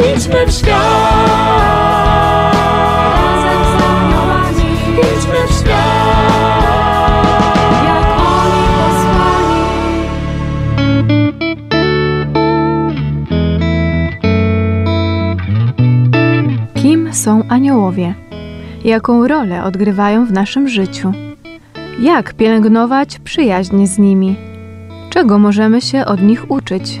Idźmy w świat. Razem z aniołami, Idźmy w świat. jak oni. Kim są aniołowie? Jaką rolę odgrywają w naszym życiu? Jak pielęgnować przyjaźń z nimi? Czego możemy się od nich uczyć?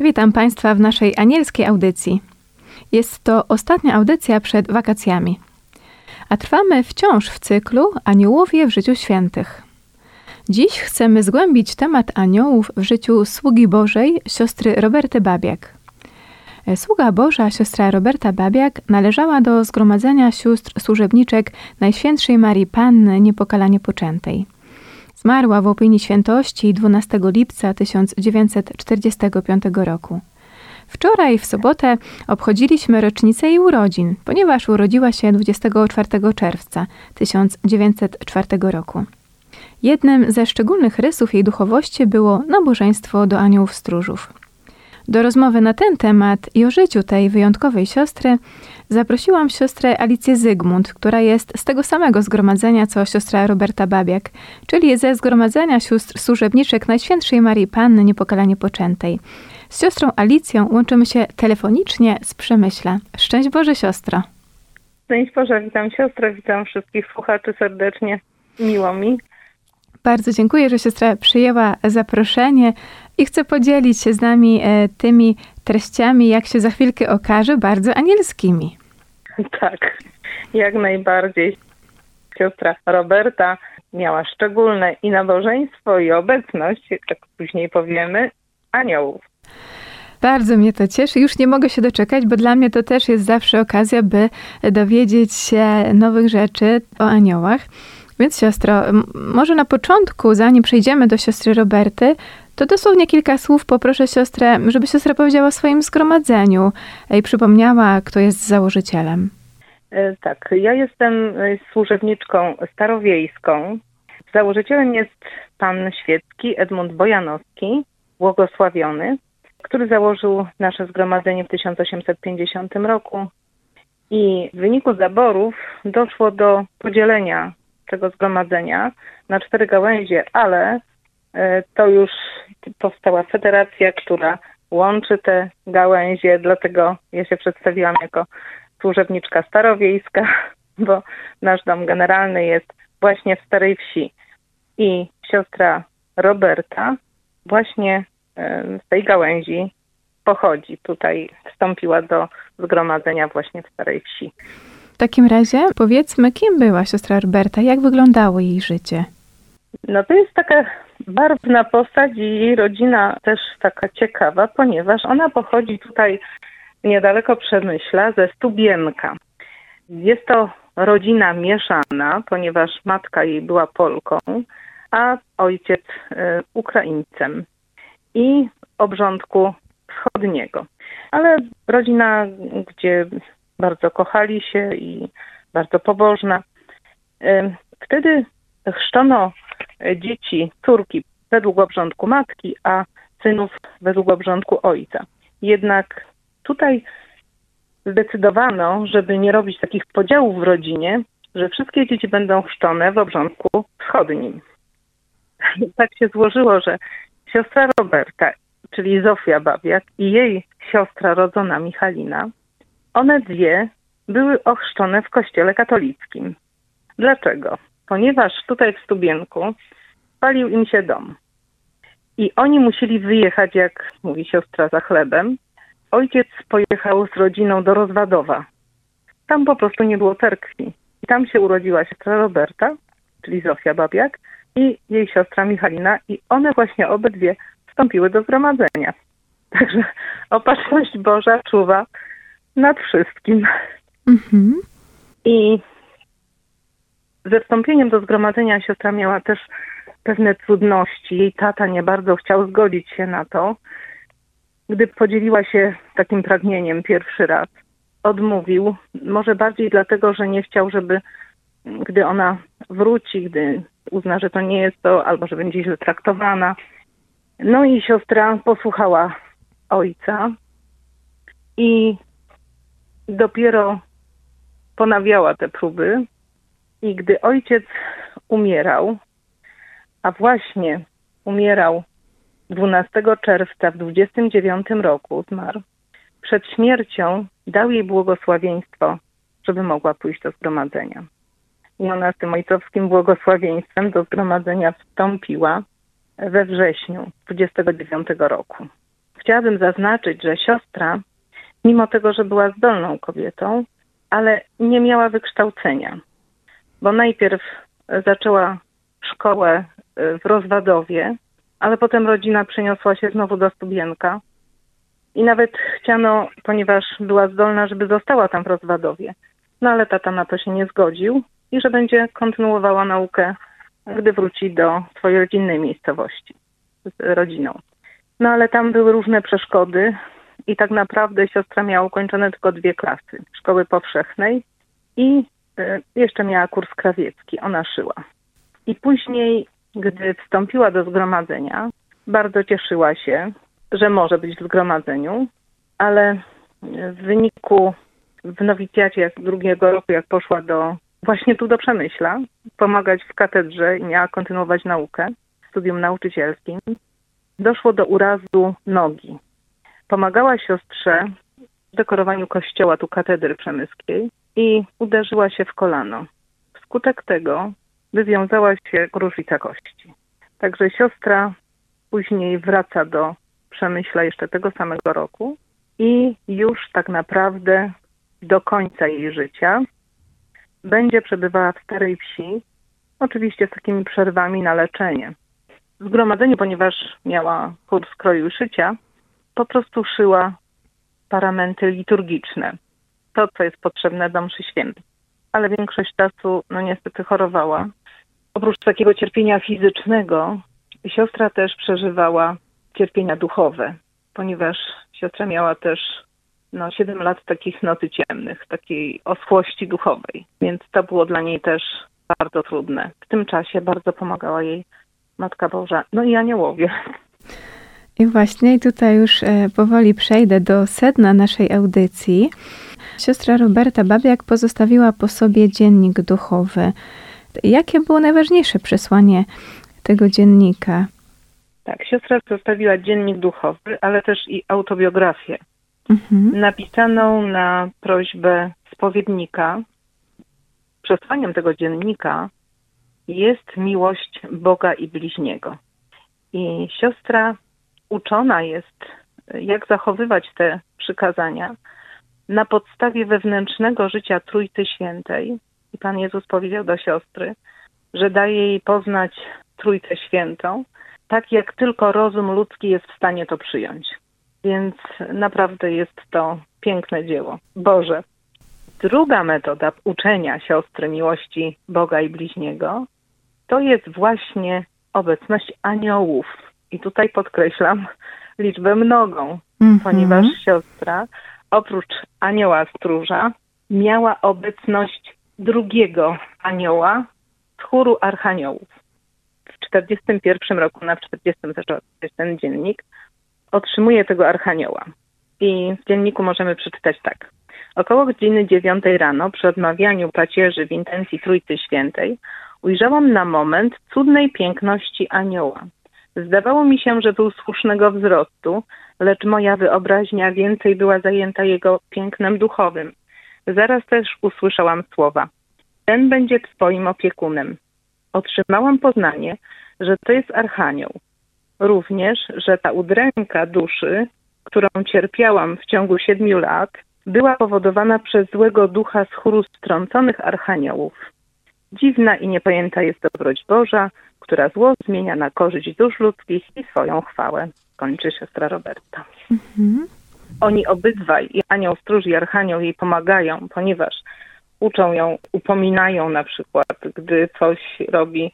Witam Państwa w naszej anielskiej audycji. Jest to ostatnia audycja przed wakacjami. A trwamy wciąż w cyklu Aniołowie w życiu świętych. Dziś chcemy zgłębić temat aniołów w życiu sługi Bożej, siostry Roberty Babiak. Sługa Boża, siostra Roberta Babiak, należała do zgromadzenia sióstr służebniczek Najświętszej Marii Panny Niepokalanie Poczętej. Zmarła w opinii świętości 12 lipca 1945 roku. Wczoraj, w sobotę, obchodziliśmy rocznicę jej urodzin, ponieważ urodziła się 24 czerwca 1904 roku. Jednym ze szczególnych rysów jej duchowości było nabożeństwo do aniołów stróżów. Do rozmowy na ten temat i o życiu tej wyjątkowej siostry zaprosiłam siostrę Alicję Zygmunt, która jest z tego samego zgromadzenia co siostra Roberta Babiak, czyli ze zgromadzenia sióstr służebniczek Najświętszej Marii Panny Niepokalanie Poczętej. Z siostrą Alicją łączymy się telefonicznie z Przemyśla. Szczęść Boże, siostro. Szczęść Boże, witam siostrę, witam wszystkich słuchaczy serdecznie. Miło mi. Bardzo dziękuję, że siostra przyjęła zaproszenie i chce podzielić się z nami e, tymi treściami, jak się za chwilkę okaże, bardzo anielskimi. Tak, jak najbardziej. Siostra Roberta miała szczególne i nabożeństwo, i obecność, jak później powiemy, aniołów. Bardzo mnie to cieszy. Już nie mogę się doczekać, bo dla mnie to też jest zawsze okazja, by dowiedzieć się nowych rzeczy o aniołach. Więc siostro, może na początku, zanim przejdziemy do siostry Roberty, to dosłownie kilka słów poproszę siostrę, żeby siostra powiedziała o swoim zgromadzeniu i przypomniała, kto jest założycielem. E, Tak, ja jestem e, służebniczką starowiejską. Założycielem jest pan świecki Edmund Bojanowski, błogosławiony, który założył nasze zgromadzenie w 1850 roku. I w wyniku zaborów doszło do podzielenia tego zgromadzenia na cztery gałęzie, ale e, to już powstała federacja, która łączy te gałęzie, dlatego ja się przedstawiłam jako służebniczka starowiejska, bo nasz dom generalny jest właśnie w Starej Wsi. I siostra Roberta właśnie e, z tej gałęzi pochodzi. Tutaj wstąpiła do zgromadzenia właśnie w Starej Wsi. Takim razie powiedzmy, kim była siostra Roberta, jak wyglądało jej życie. No to jest taka barwna postać i jej rodzina też taka ciekawa, ponieważ ona pochodzi tutaj niedaleko Przemyśla ze Stubienka. Jest to rodzina mieszana, ponieważ matka jej była Polką, a ojciec y, Ukraińcem i obrządku wschodniego. Ale rodzina, gdzie bardzo kochali się i bardzo pobożna. Wtedy chrzczono e, dzieci, córki według obrządku matki, a synów według obrządku ojca. Jednak tutaj zdecydowano, żeby nie robić takich podziałów w rodzinie, że wszystkie dzieci będą chrzczone w obrządku wschodnim. Tak się złożyło, że siostra Roberta, czyli Zofia Babiak i jej siostra rodzona Michalina, one dwie były ochrzczone w kościele katolickim. Dlaczego? Ponieważ tutaj w Stubienku palił im się dom. I oni musieli wyjechać, jak mówi siostra, za chlebem. Ojciec pojechał z rodziną do Rozwadowa. Tam po prostu nie było cerkwi. I tam się urodziła siostra Roberta, czyli Zofia Babiak, i jej siostra Michalina. I one właśnie obydwie wstąpiły do zgromadzenia. Także opatrzność Boża czuwa nad wszystkim. Mhm. I ze wstąpieniem do zgromadzenia siostra miała też pewne trudności. Jej tata nie bardzo chciał zgodzić się na to, gdy podzieliła się takim pragnieniem pierwszy raz. Odmówił, może bardziej dlatego, że nie chciał, żeby gdy ona wróci, gdy uzna, że to nie jest to, albo że będzie źle traktowana. No i siostra posłuchała ojca i dopiero ponawiała te próby. I gdy ojciec umierał, a właśnie umierał 12 czerwca w 29 roku, zmarł, przed śmiercią dał jej błogosławieństwo, żeby mogła pójść do zgromadzenia. I ona z tym ojcowskim błogosławieństwem do zgromadzenia wstąpiła we wrześniu 29 roku. Chciałabym zaznaczyć, że siostra, mimo tego, że była zdolną kobietą, ale nie miała wykształcenia, bo najpierw zaczęła szkołę y, w Rozwadowie, ale potem rodzina przeniosła się znowu do Stubienka i nawet chciano, ponieważ była zdolna, żeby została tam w Rozwadowie. No ale tata na to się nie zgodził i że będzie kontynuowała naukę, gdy wróci do swojej rodzinnej miejscowości z rodziną. No ale tam były różne przeszkody i tak naprawdę siostra miała ukończone tylko dwie klasy szkoły powszechnej i y, jeszcze miała kurs krawiecki. Ona szyła. I później, gdy wstąpiła do zgromadzenia, bardzo cieszyła się, że może być w zgromadzeniu, ale w wyniku w nowicjacie drugiego roku, jak poszła do właśnie tu do Przemyśla, pomagać w katedrze i miała kontynuować naukę, studium nauczycielskim, doszło do urazu nogi. Pomagała siostrze w dekorowaniu kościoła tu katedry przemyskiej i uderzyła się w kolano. Wskutek tego wywiązała się gruźlica kości. Także siostra później wraca do Przemyśla jeszcze tego samego roku i już tak naprawdę do końca jej życia będzie przebywała w Starej Wsi, oczywiście z takimi przerwami na leczenie. W zgromadzeniu, ponieważ miała kurs kroju i szycia, po prostu szyła paramenty liturgiczne. To, co jest potrzebne do mszy świętej. Ale większość czasu, no niestety chorowała. Oprócz takiego cierpienia fizycznego, siostra też przeżywała cierpienia duchowe, ponieważ siostra miała też no, 7 lat takich nocy ciemnych, takiej oschłości duchowej, więc to było dla niej też bardzo trudne. W tym czasie bardzo pomagała jej Matka Boża, no i aniołowie. I właśnie tutaj już e, powoli przejdę do sedna naszej audycji. Siostra Roberta Babiak pozostawiła po sobie dziennik duchowy. Jakie było najważniejsze przesłanie tego dziennika? Tak, siostra zostawiła dziennik duchowy, ale też i autobiografię Mhm. napisaną na prośbę spowiednika. Przesłaniem tego dziennika jest miłość Boga i bliźniego. I siostra uczona jest, jak zachowywać te przykazania na podstawie wewnętrznego życia Trójcy Świętej. I Pan Jezus powiedział do siostry, że daje jej poznać Trójcę Świętą, tak jak tylko rozum ludzki jest w stanie to przyjąć. Więc naprawdę jest to piękne dzieło. Boże. Druga metoda uczenia siostry miłości Boga i bliźniego to jest właśnie obecność aniołów. I tutaj podkreślam liczbę mnogą, Mhm. ponieważ siostra oprócz anioła stróża miała obecność drugiego anioła z chóru archaniołów. W 41 roku, na 40 zaczął ten dziennik, otrzymuje tego archanioła. I w dzienniku możemy przeczytać tak. Około godziny 9 rano, przy odmawianiu pacierzy w intencji Trójcy Świętej, ujrzałam na moment cudnej piękności anioła. Zdawało mi się, że był słusznego wzrostu, lecz moja wyobraźnia więcej była zajęta jego pięknem duchowym. Zaraz też usłyszałam słowa: Ten będzie Twoim opiekunem. Otrzymałam poznanie, że to jest archanioł. Również, że ta udręka duszy, którą cierpiałam w ciągu siedmiu lat, była powodowana przez złego ducha z chóru strąconych archaniołów. Dziwna i niepojęta jest dobroć Boża, która zło zmienia na korzyść dusz ludzkich i swoją chwałę. Kończy siostra Roberta. Mhm. oni obydwaj, i anioł stróż i archanioł jej pomagają, ponieważ uczą ją, upominają na przykład, gdy coś robi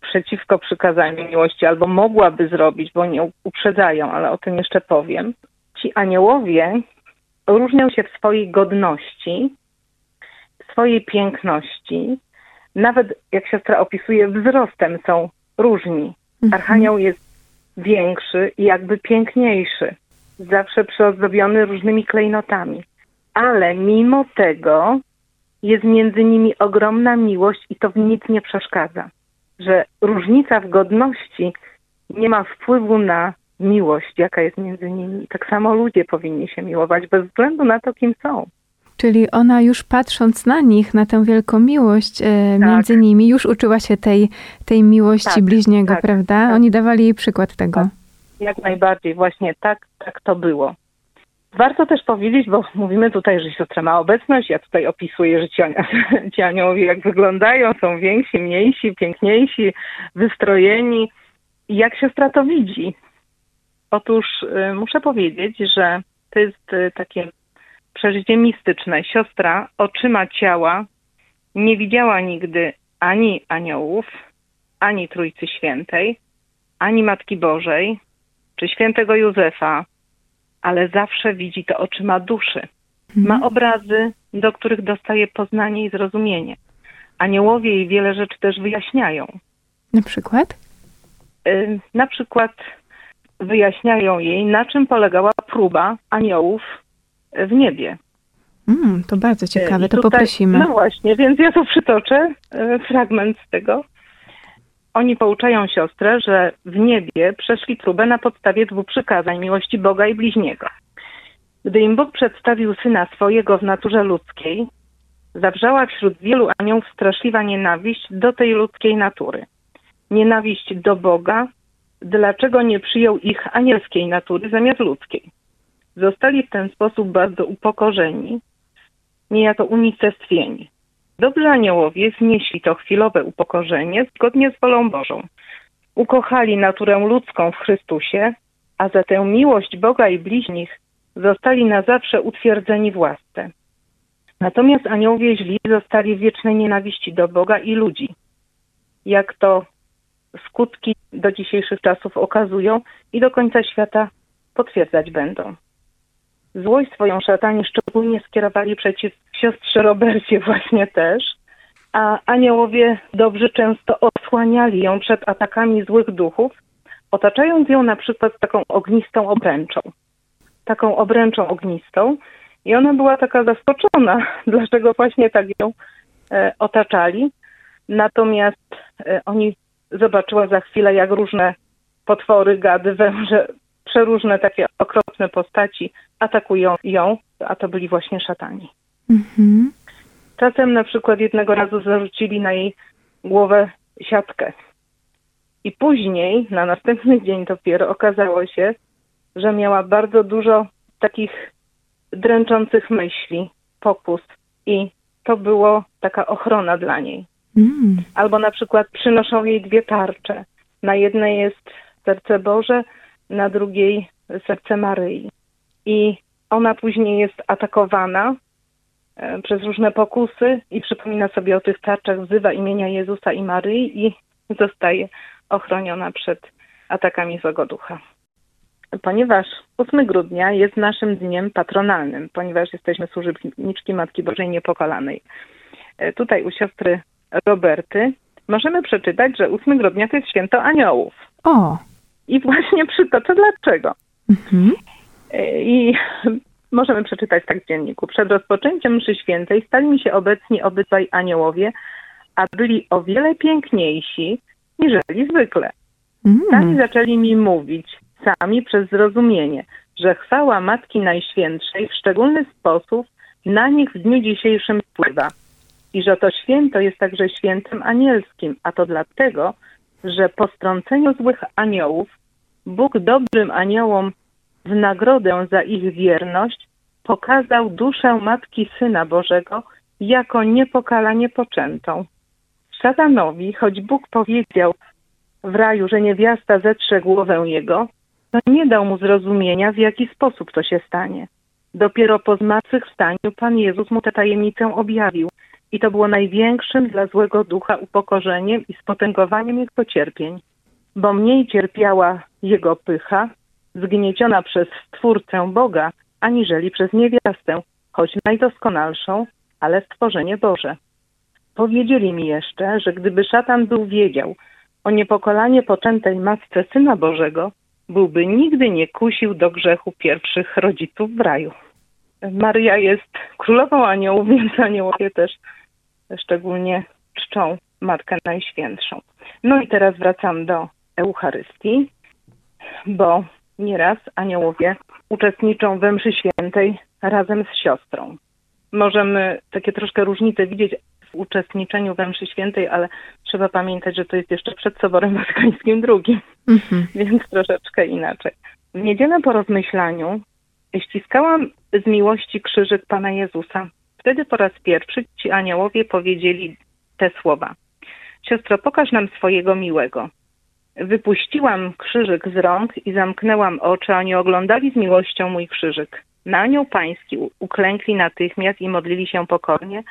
przeciwko przykazaniu miłości, albo mogłaby zrobić, bo nie uprzedzają, ale o tym jeszcze powiem. Ci aniołowie różnią się w swojej godności, w swojej piękności, nawet jak siostra opisuje, wzrostem są różni. Archanioł jest większy i jakby piękniejszy, zawsze przyozdobiony różnymi klejnotami. Ale mimo tego jest między nimi ogromna miłość i to w nic nie przeszkadza. Że różnica w godności nie ma wpływu na miłość, jaka jest między nimi. Tak samo ludzie powinni się miłować bez względu na to, kim są. Czyli ona już patrząc na nich, na tę wielką miłość e, między nimi, już uczyła się tej, tej miłości Tak, bliźniego, tak, prawda? tak. Oni dawali jej przykład tego. Jak najbardziej, właśnie tak, tak to było. Warto też powiedzieć, bo mówimy tutaj, że siostra ma obecność, ja tutaj opisuję, że ci aniołowie jak wyglądają, są więksi, mniejsi, piękniejsi, wystrojeni. I jak siostra to widzi? Otóż y, muszę powiedzieć, że to jest y, takie przeżycie mistyczne. Siostra oczyma ciała nie widziała nigdy ani aniołów, ani Trójcy Świętej, ani Matki Bożej, czy świętego Józefa, ale zawsze widzi to oczyma duszy. Ma obrazy, do których dostaje poznanie i zrozumienie. Aniołowie jej wiele rzeczy też wyjaśniają. Na przykład? Y, Na przykład wyjaśniają jej, na czym polegała próba aniołów w niebie. Mm, to bardzo ciekawe, I to tutaj- poprosimy. No właśnie, więc ja tu przytoczę e, fragment z tego. Oni pouczają siostrę, że w niebie przeszli próbę na podstawie dwóch przykazań miłości Boga i bliźniego. Gdy im Bóg przedstawił syna swojego w naturze ludzkiej, zawrzała wśród wielu aniołów straszliwa nienawiść do tej ludzkiej natury. Nienawiść do Boga, dlaczego nie przyjął ich anielskiej natury zamiast ludzkiej. Zostali w ten sposób bardzo upokorzeni, niejako unicestwieni. Dobrzy aniołowie znieśli to chwilowe upokorzenie zgodnie z wolą Bożą. Ukochali naturę ludzką w Chrystusie, a za tę miłość Boga i bliźnich zostali na zawsze utwierdzeni w łasce. Natomiast aniołowie źli zostali w wiecznej nienawiści do Boga i ludzi. Jak to skutki do dzisiejszych czasów okazują i do końca świata potwierdzać będą. Złość swoją szatani szczególnie skierowali przeciw siostrze Robercie właśnie też, a aniołowie dobrzy często osłaniali ją przed atakami złych duchów, otaczając ją na przykład taką ognistą obręczą. Taką obręczą ognistą i ona była taka zaskoczona, dlaczego właśnie tak ją e, otaczali. Natomiast e, oni zobaczyła za chwilę, jak różne potwory, gady, węże, przeróżne takie okropne postaci atakują ją, a to byli właśnie szatani. Mhm. Czasem na przykład jednego razu zarzucili na jej głowę siatkę. I później, na następny dzień dopiero okazało się, że miała bardzo dużo takich dręczących myśli, pokus i to było taka ochrona dla niej. Mm. Albo na przykład przynoszą jej dwie tarcze. Na jednej jest serce Boże, na drugiej serce Maryi. I ona później jest atakowana e, przez różne pokusy i przypomina sobie o tych tarczach, wzywa imienia Jezusa i Maryi i zostaje ochroniona przed atakami złego ducha. Ponieważ 8 grudnia jest naszym dniem patronalnym, ponieważ jesteśmy służebniczki Matki Bożej Niepokalanej. E, Tutaj u siostry Roberty możemy przeczytać, że 8 grudnia to jest święto aniołów. O! I właśnie przytoczę dlaczego. Mhm. E, I możemy przeczytać tak w dzienniku. Przed rozpoczęciem mszy świętej stali mi się obecni obydwaj aniołowie, a byli o wiele piękniejsi niżeli zwykle. Sami Mm. zaczęli mi mówić, sami przez zrozumienie, że chwała Matki Najświętszej w szczególny sposób na nich w dniu dzisiejszym wpływa. I że to święto jest także świętem anielskim, a to dlatego, że po strąceniu złych aniołów Bóg dobrym aniołom w nagrodę za ich wierność pokazał duszę Matki Syna Bożego jako niepokalanie poczętą. Szatanowi, choć Bóg powiedział w raju, że niewiasta zetrze głowę jego, to nie dał mu zrozumienia, w jaki sposób to się stanie. Dopiero po zmartwychwstaniu Pan Jezus mu tę tajemnicę objawił i to było największym dla złego ducha upokorzeniem i spotęgowaniem jego cierpień, bo mniej cierpiała jego pycha, zgnieciona przez Stwórcę Boga, aniżeli przez niewiastę, choć najdoskonalszą, ale stworzenie Boże. Powiedzieli mi jeszcze, że gdyby szatan był wiedział o niepokolanie poczętej matce Syna Bożego, byłby nigdy nie kusił do grzechu pierwszych rodziców w raju. Maryja jest królową aniołów, więc aniołowie też szczególnie czczą Matkę Najświętszą. No i teraz wracam do Eucharystii, bo nieraz aniołowie uczestniczą we mszy świętej razem z siostrą. Możemy takie troszkę różnice widzieć w uczestniczeniu we mszy świętej, ale trzeba pamiętać, że to jest jeszcze przed Soborem Watykańskim II, Mhm. więc troszeczkę inaczej. W niedzielę po rozmyślaniu ściskałam z miłości krzyżyk Pana Jezusa. Wtedy po raz pierwszy ci aniołowie powiedzieli te słowa. Siostro, pokaż nam swojego miłego. Wypuściłam krzyżyk z rąk i zamknęłam oczy, a oni oglądali z miłością mój krzyżyk. Na anioł pański uklękli natychmiast i modlili się pokornie,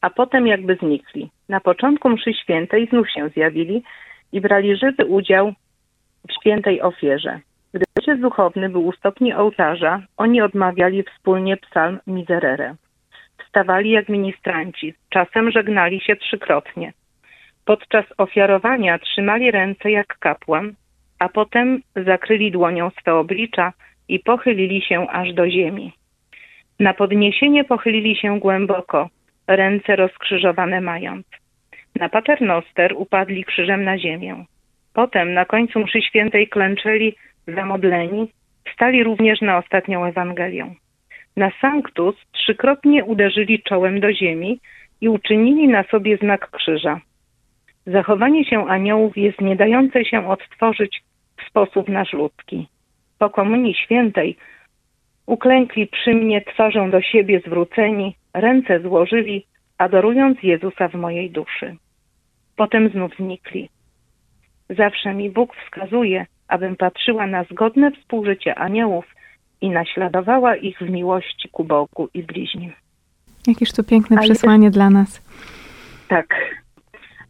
a potem jakby znikli. Na początku mszy świętej znów się zjawili i brali żywy udział w świętej ofierze. Gdy ojciec duchowny był u stopni ołtarza, oni odmawiali wspólnie psalm Miserere. Wstawali jak ministranci, czasem żegnali się trzykrotnie. Podczas ofiarowania trzymali ręce jak kapłan, a potem zakryli dłonią swe oblicza i pochylili się aż do ziemi. Na podniesienie pochylili się głęboko, ręce rozkrzyżowane mając. Na paternoster upadli krzyżem na ziemię. Potem na końcu mszy świętej klęczeli zamodleni, stali również na ostatnią Ewangelię. Na Sanctus trzykrotnie uderzyli czołem do ziemi i uczynili na sobie znak krzyża. Zachowanie się aniołów jest nie dające się odtworzyć w sposób nasz ludzki. Po komunii świętej uklękli przy mnie twarzą do siebie zwróceni, ręce złożyli, adorując Jezusa w mojej duszy. Potem znów znikli. Zawsze mi Bóg wskazuje, abym patrzyła na zgodne współżycie aniołów i naśladowała ich w miłości ku Bogu i bliźnim. Jakież to piękne A jest- przesłanie dla nas. Tak.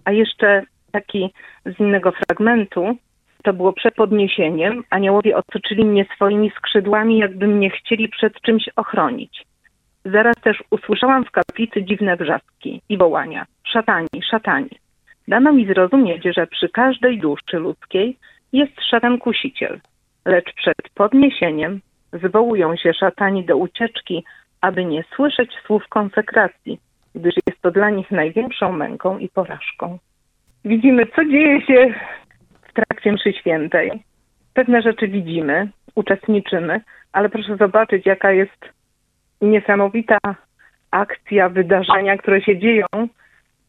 A jeszcze taki z innego fragmentu, to było przed podniesieniem. Aniołowie otoczyli mnie swoimi skrzydłami, jakby mnie chcieli przed czymś ochronić. Zaraz też usłyszałam w kaplicy dziwne wrzaski i wołania. Szatani, szatani. Dano mi zrozumieć, że przy każdej duszy ludzkiej jest szatan kusiciel, lecz przed podniesieniem zwołują się szatani do ucieczki, aby nie słyszeć słów konsekracji, gdyż jest to dla nich największą męką i porażką. Widzimy, co dzieje się w trakcie mszy świętej. Pewne rzeczy widzimy, uczestniczymy, ale proszę zobaczyć, jaka jest niesamowita akcja, wydarzenia, które się dzieją,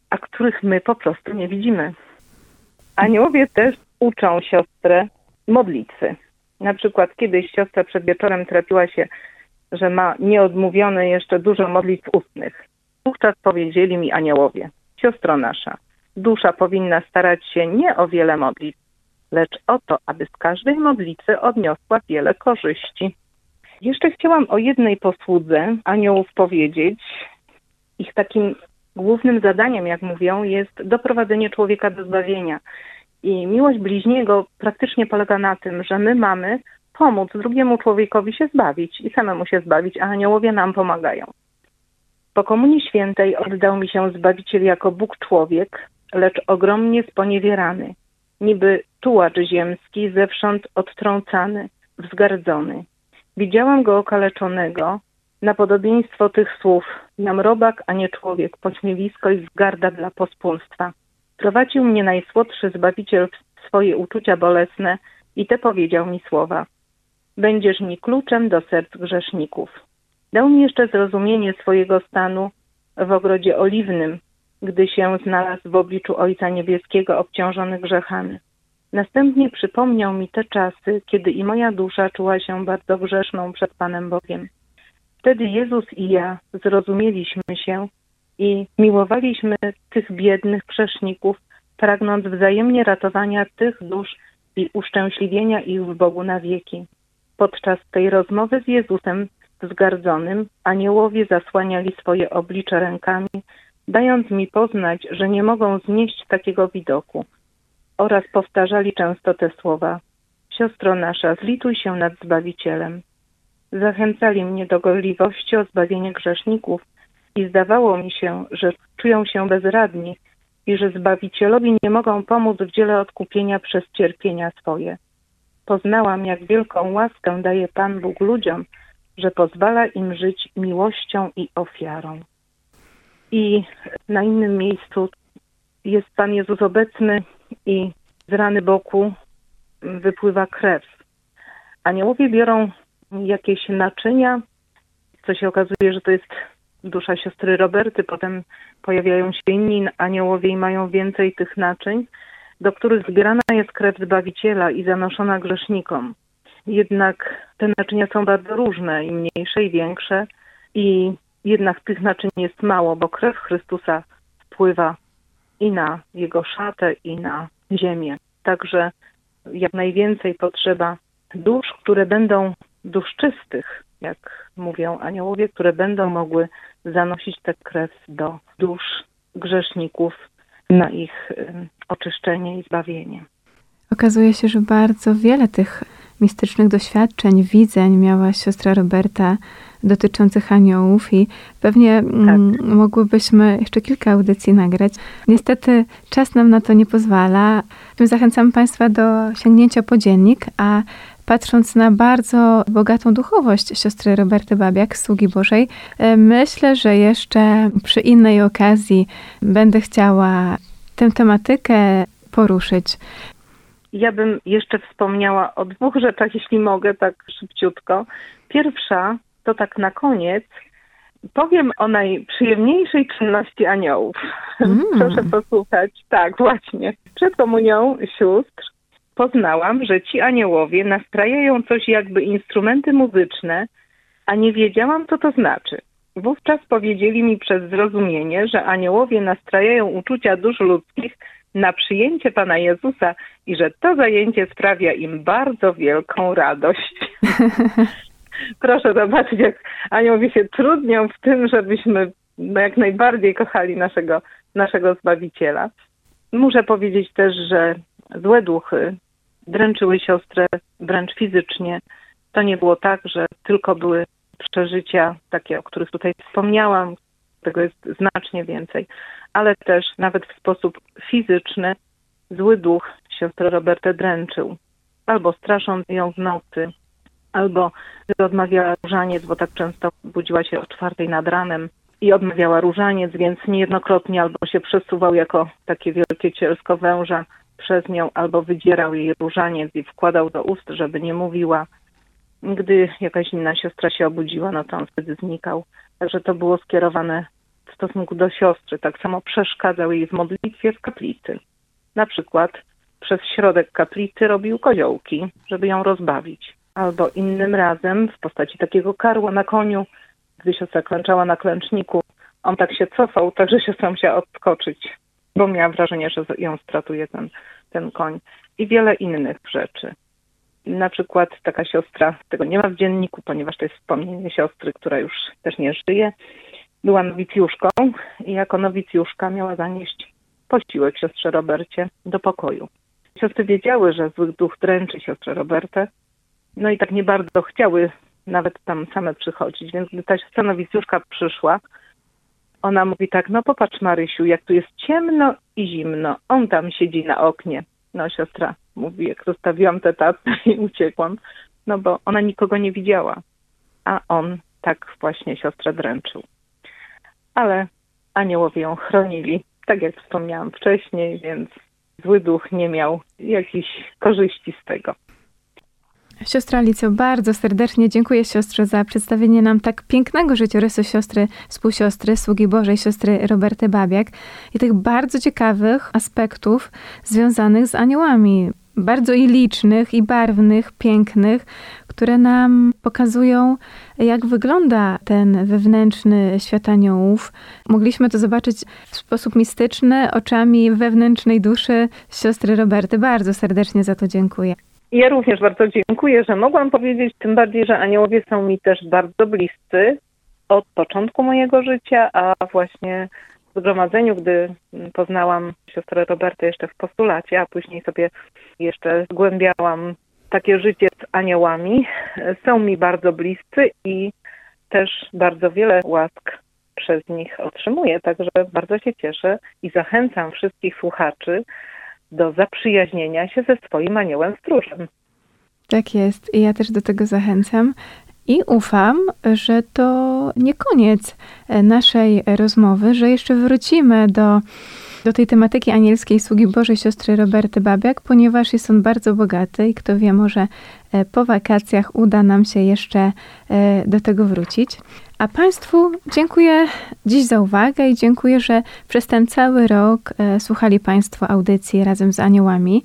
a których my po prostu nie widzimy. Aniołowie też uczą siostrę modlitwy. Na przykład kiedyś siostra przed wieczorem trafiła się, że ma nieodmówione jeszcze dużo modlitw ustnych. Wówczas powiedzieli mi aniołowie, siostro nasza, dusza powinna starać się nie o wiele modlitw, lecz o to, aby z każdej modlitwy odniosła wiele korzyści. Jeszcze chciałam o jednej posłudze aniołów powiedzieć. Ich takim głównym zadaniem, jak mówią, jest doprowadzenie człowieka do zbawienia. I miłość bliźniego praktycznie polega na tym, że my mamy pomóc drugiemu człowiekowi się zbawić i samemu się zbawić, a aniołowie nam pomagają. Po Komunii Świętej oddał mi się Zbawiciel jako Bóg człowiek, lecz ogromnie sponiewierany, niby tułacz ziemski, zewsząd odtrącany, wzgardzony. Widziałam go okaleczonego, na podobieństwo tych słów, jam robak, a nie człowiek, pośmiewisko i wzgarda dla pospólstwa. Prowadził mnie najsłodszy Zbawiciel w swoje uczucia bolesne i te powiedział mi słowa. Będziesz mi kluczem do serc grzeszników. Dał mi jeszcze zrozumienie swojego stanu w ogrodzie oliwnym, gdy się znalazł w obliczu Ojca Niebieskiego obciążony grzechami. Następnie przypomniał mi te czasy, kiedy i moja dusza czuła się bardzo grzeszną przed Panem Bogiem. Wtedy Jezus i ja zrozumieliśmy się i miłowaliśmy tych biednych grzeszników, pragnąc wzajemnie ratowania tych dusz i uszczęśliwienia ich w Bogu na wieki. Podczas tej rozmowy z Jezusem wzgardzonym aniołowie zasłaniali swoje oblicze rękami, dając mi poznać, że nie mogą znieść takiego widoku. Oraz powtarzali często te słowa: Siostro nasza, zlituj się nad Zbawicielem. Zachęcali mnie do gorliwości o zbawienie grzeszników i zdawało mi się, że czują się bezradni i że Zbawicielowi nie mogą pomóc w dziele odkupienia przez cierpienia swoje. Poznałam, jak wielką łaskę daje Pan Bóg ludziom, że pozwala im żyć miłością i ofiarą. I na innym miejscu jest Pan Jezus obecny i z rany boku wypływa krew. Aniołowie biorą jakieś naczynia, co się okazuje, że to jest dusza siostry Roberty. Potem pojawiają się inni aniołowie i mają więcej tych naczyń, do których zbierana jest krew Zbawiciela i zanoszona grzesznikom. Jednak te naczynia są bardzo różne, i mniejsze, i większe, i jednak tych naczyń jest mało, bo krew Chrystusa wpływa i na jego szatę, i na ziemię. Także jak najwięcej potrzeba dusz, które będą dusz czystych, jak mówią aniołowie, które będą mogły zanosić tę krew do dusz grzeszników na ich oczyszczenie i zbawienie. Okazuje się, że bardzo wiele tych mistycznych doświadczeń, widzeń miała siostra Roberta dotyczących aniołów i pewnie mm, tak. mogłybyśmy jeszcze kilka audycji nagrać. Niestety czas nam na to nie pozwala. Zachęcam Państwa do sięgnięcia po dziennik, a patrząc na bardzo bogatą duchowość siostry Roberty Babiak, sługi Bożej, e, myślę, że jeszcze przy innej okazji będę chciała tę tematykę poruszyć. Ja bym jeszcze wspomniała o dwóch rzeczach, jeśli mogę, tak szybciutko. Pierwsza to tak na koniec. Powiem o najprzyjemniejszej czynności aniołów. Mm. Proszę posłuchać. Tak, właśnie. Przed komunią sióstr poznałam, że ci aniołowie nastrajają coś jakby instrumenty muzyczne, a nie wiedziałam, co to znaczy. Wówczas powiedzieli mi przez zrozumienie, że aniołowie nastrajają uczucia dusz ludzkich na przyjęcie Pana Jezusa i że to zajęcie sprawia im bardzo wielką radość. Proszę zobaczyć, jak aniołowie się trudnią w tym, żebyśmy no, jak najbardziej kochali naszego, naszego Zbawiciela. Muszę powiedzieć też, że złe duchy dręczyły siostrę wręcz fizycznie. To nie było tak, że tylko były przeżycia takie, o których tutaj wspomniałam, tego jest znacznie więcej, ale też nawet w sposób fizyczny zły duch siostrę Robertę dręczył. Albo strasząc ją w nocy, albo odmawiała różaniec, bo tak często budziła się o czwartej nad ranem i odmawiała różaniec, więc niejednokrotnie albo się przesuwał jako takie wielkie cielsko węża przez nią, albo wydzierał jej różaniec i wkładał do ust, żeby nie mówiła. Gdy jakaś inna siostra się obudziła, no to on wtedy znikał. Także to było skierowane w stosunku do siostry. Tak samo przeszkadzał jej w modlitwie w kaplicy. Na przykład przez środek kaplicy robił koziołki, żeby ją rozbawić. Albo innym razem w postaci takiego karła na koniu, gdy siostra klęczała na klęczniku, on tak się cofał, tak że siostra musiała odskoczyć, bo miała wrażenie, że ją stratuje ten, ten koń. I wiele innych rzeczy. Na przykład taka siostra, tego nie ma w dzienniku, ponieważ to jest wspomnienie siostry, która już też nie żyje, była nowicjuszką i jako nowicjuszka miała zanieść posiłek siostrze Robercie do pokoju. Siostry wiedziały, że zły duch dręczy siostrę Robertę, no i tak nie bardzo chciały nawet tam same przychodzić, więc gdy ta siostra nowicjuszka przyszła, ona mówi tak, no popatrz Marysiu, jak tu jest ciemno i zimno, on tam siedzi na oknie. No siostra mówi, jak zostawiłam tę tatę i uciekłam, no bo ona nikogo nie widziała, a on tak właśnie siostrę dręczył. Ale aniołowie ją chronili, tak jak wspomniałam wcześniej, więc zły duch nie miał jakichś korzyści z tego. Siostra Alicjo, bardzo serdecznie dziękuję siostrze za przedstawienie nam tak pięknego życiorysu siostry, współsiostry, sługi Bożej, siostry Roberty Babiak i tych bardzo ciekawych aspektów związanych z aniołami. bardzo i licznych, i barwnych, pięknych, które nam pokazują, jak wygląda ten wewnętrzny świat aniołów. Mogliśmy to zobaczyć w sposób mistyczny, oczami wewnętrznej duszy siostry Roberty. Bardzo serdecznie za to dziękuję. Ja również bardzo dziękuję, że mogłam powiedzieć, tym bardziej, że aniołowie są mi też bardzo bliscy od początku mojego życia, a właśnie w zgromadzeniu, gdy poznałam siostrę Robertę jeszcze w postulacie, a później sobie jeszcze zgłębiałam takie życie z aniołami, są mi bardzo bliscy i też bardzo wiele łask przez nich otrzymuję, także bardzo się cieszę i zachęcam wszystkich słuchaczy do zaprzyjaźnienia się ze swoim aniołem stróżem. Tak jest. I ja też do tego zachęcam. I ufam, że to nie koniec e, naszej rozmowy, że jeszcze wrócimy do, do tej tematyki anielskiej sługi Bożej siostry Roberty Babiak, ponieważ jest on bardzo bogaty i kto wie, może po wakacjach uda nam się jeszcze e, do tego wrócić. A Państwu dziękuję dziś za uwagę i dziękuję, że przez ten cały rok słuchali Państwo audycji razem z aniołami.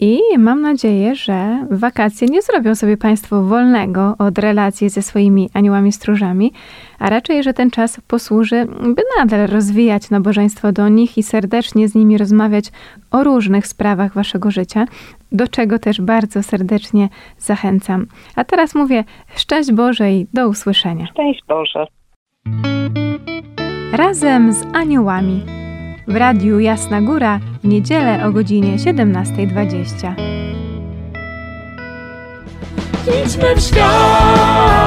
I mam nadzieję, że wakacje nie zrobią sobie Państwo wolnego od relacji ze swoimi aniołami stróżami, a raczej, że ten czas posłuży, by nadal rozwijać nabożeństwo do nich i serdecznie z nimi rozmawiać o różnych sprawach Waszego życia, do czego też bardzo serdecznie zachęcam. A teraz mówię szczęść Boże i do usłyszenia. Szczęść Boże. Razem z aniołami w Radiu Jasna Góra w niedzielę o godzinie 17.20. Idźmy w świat.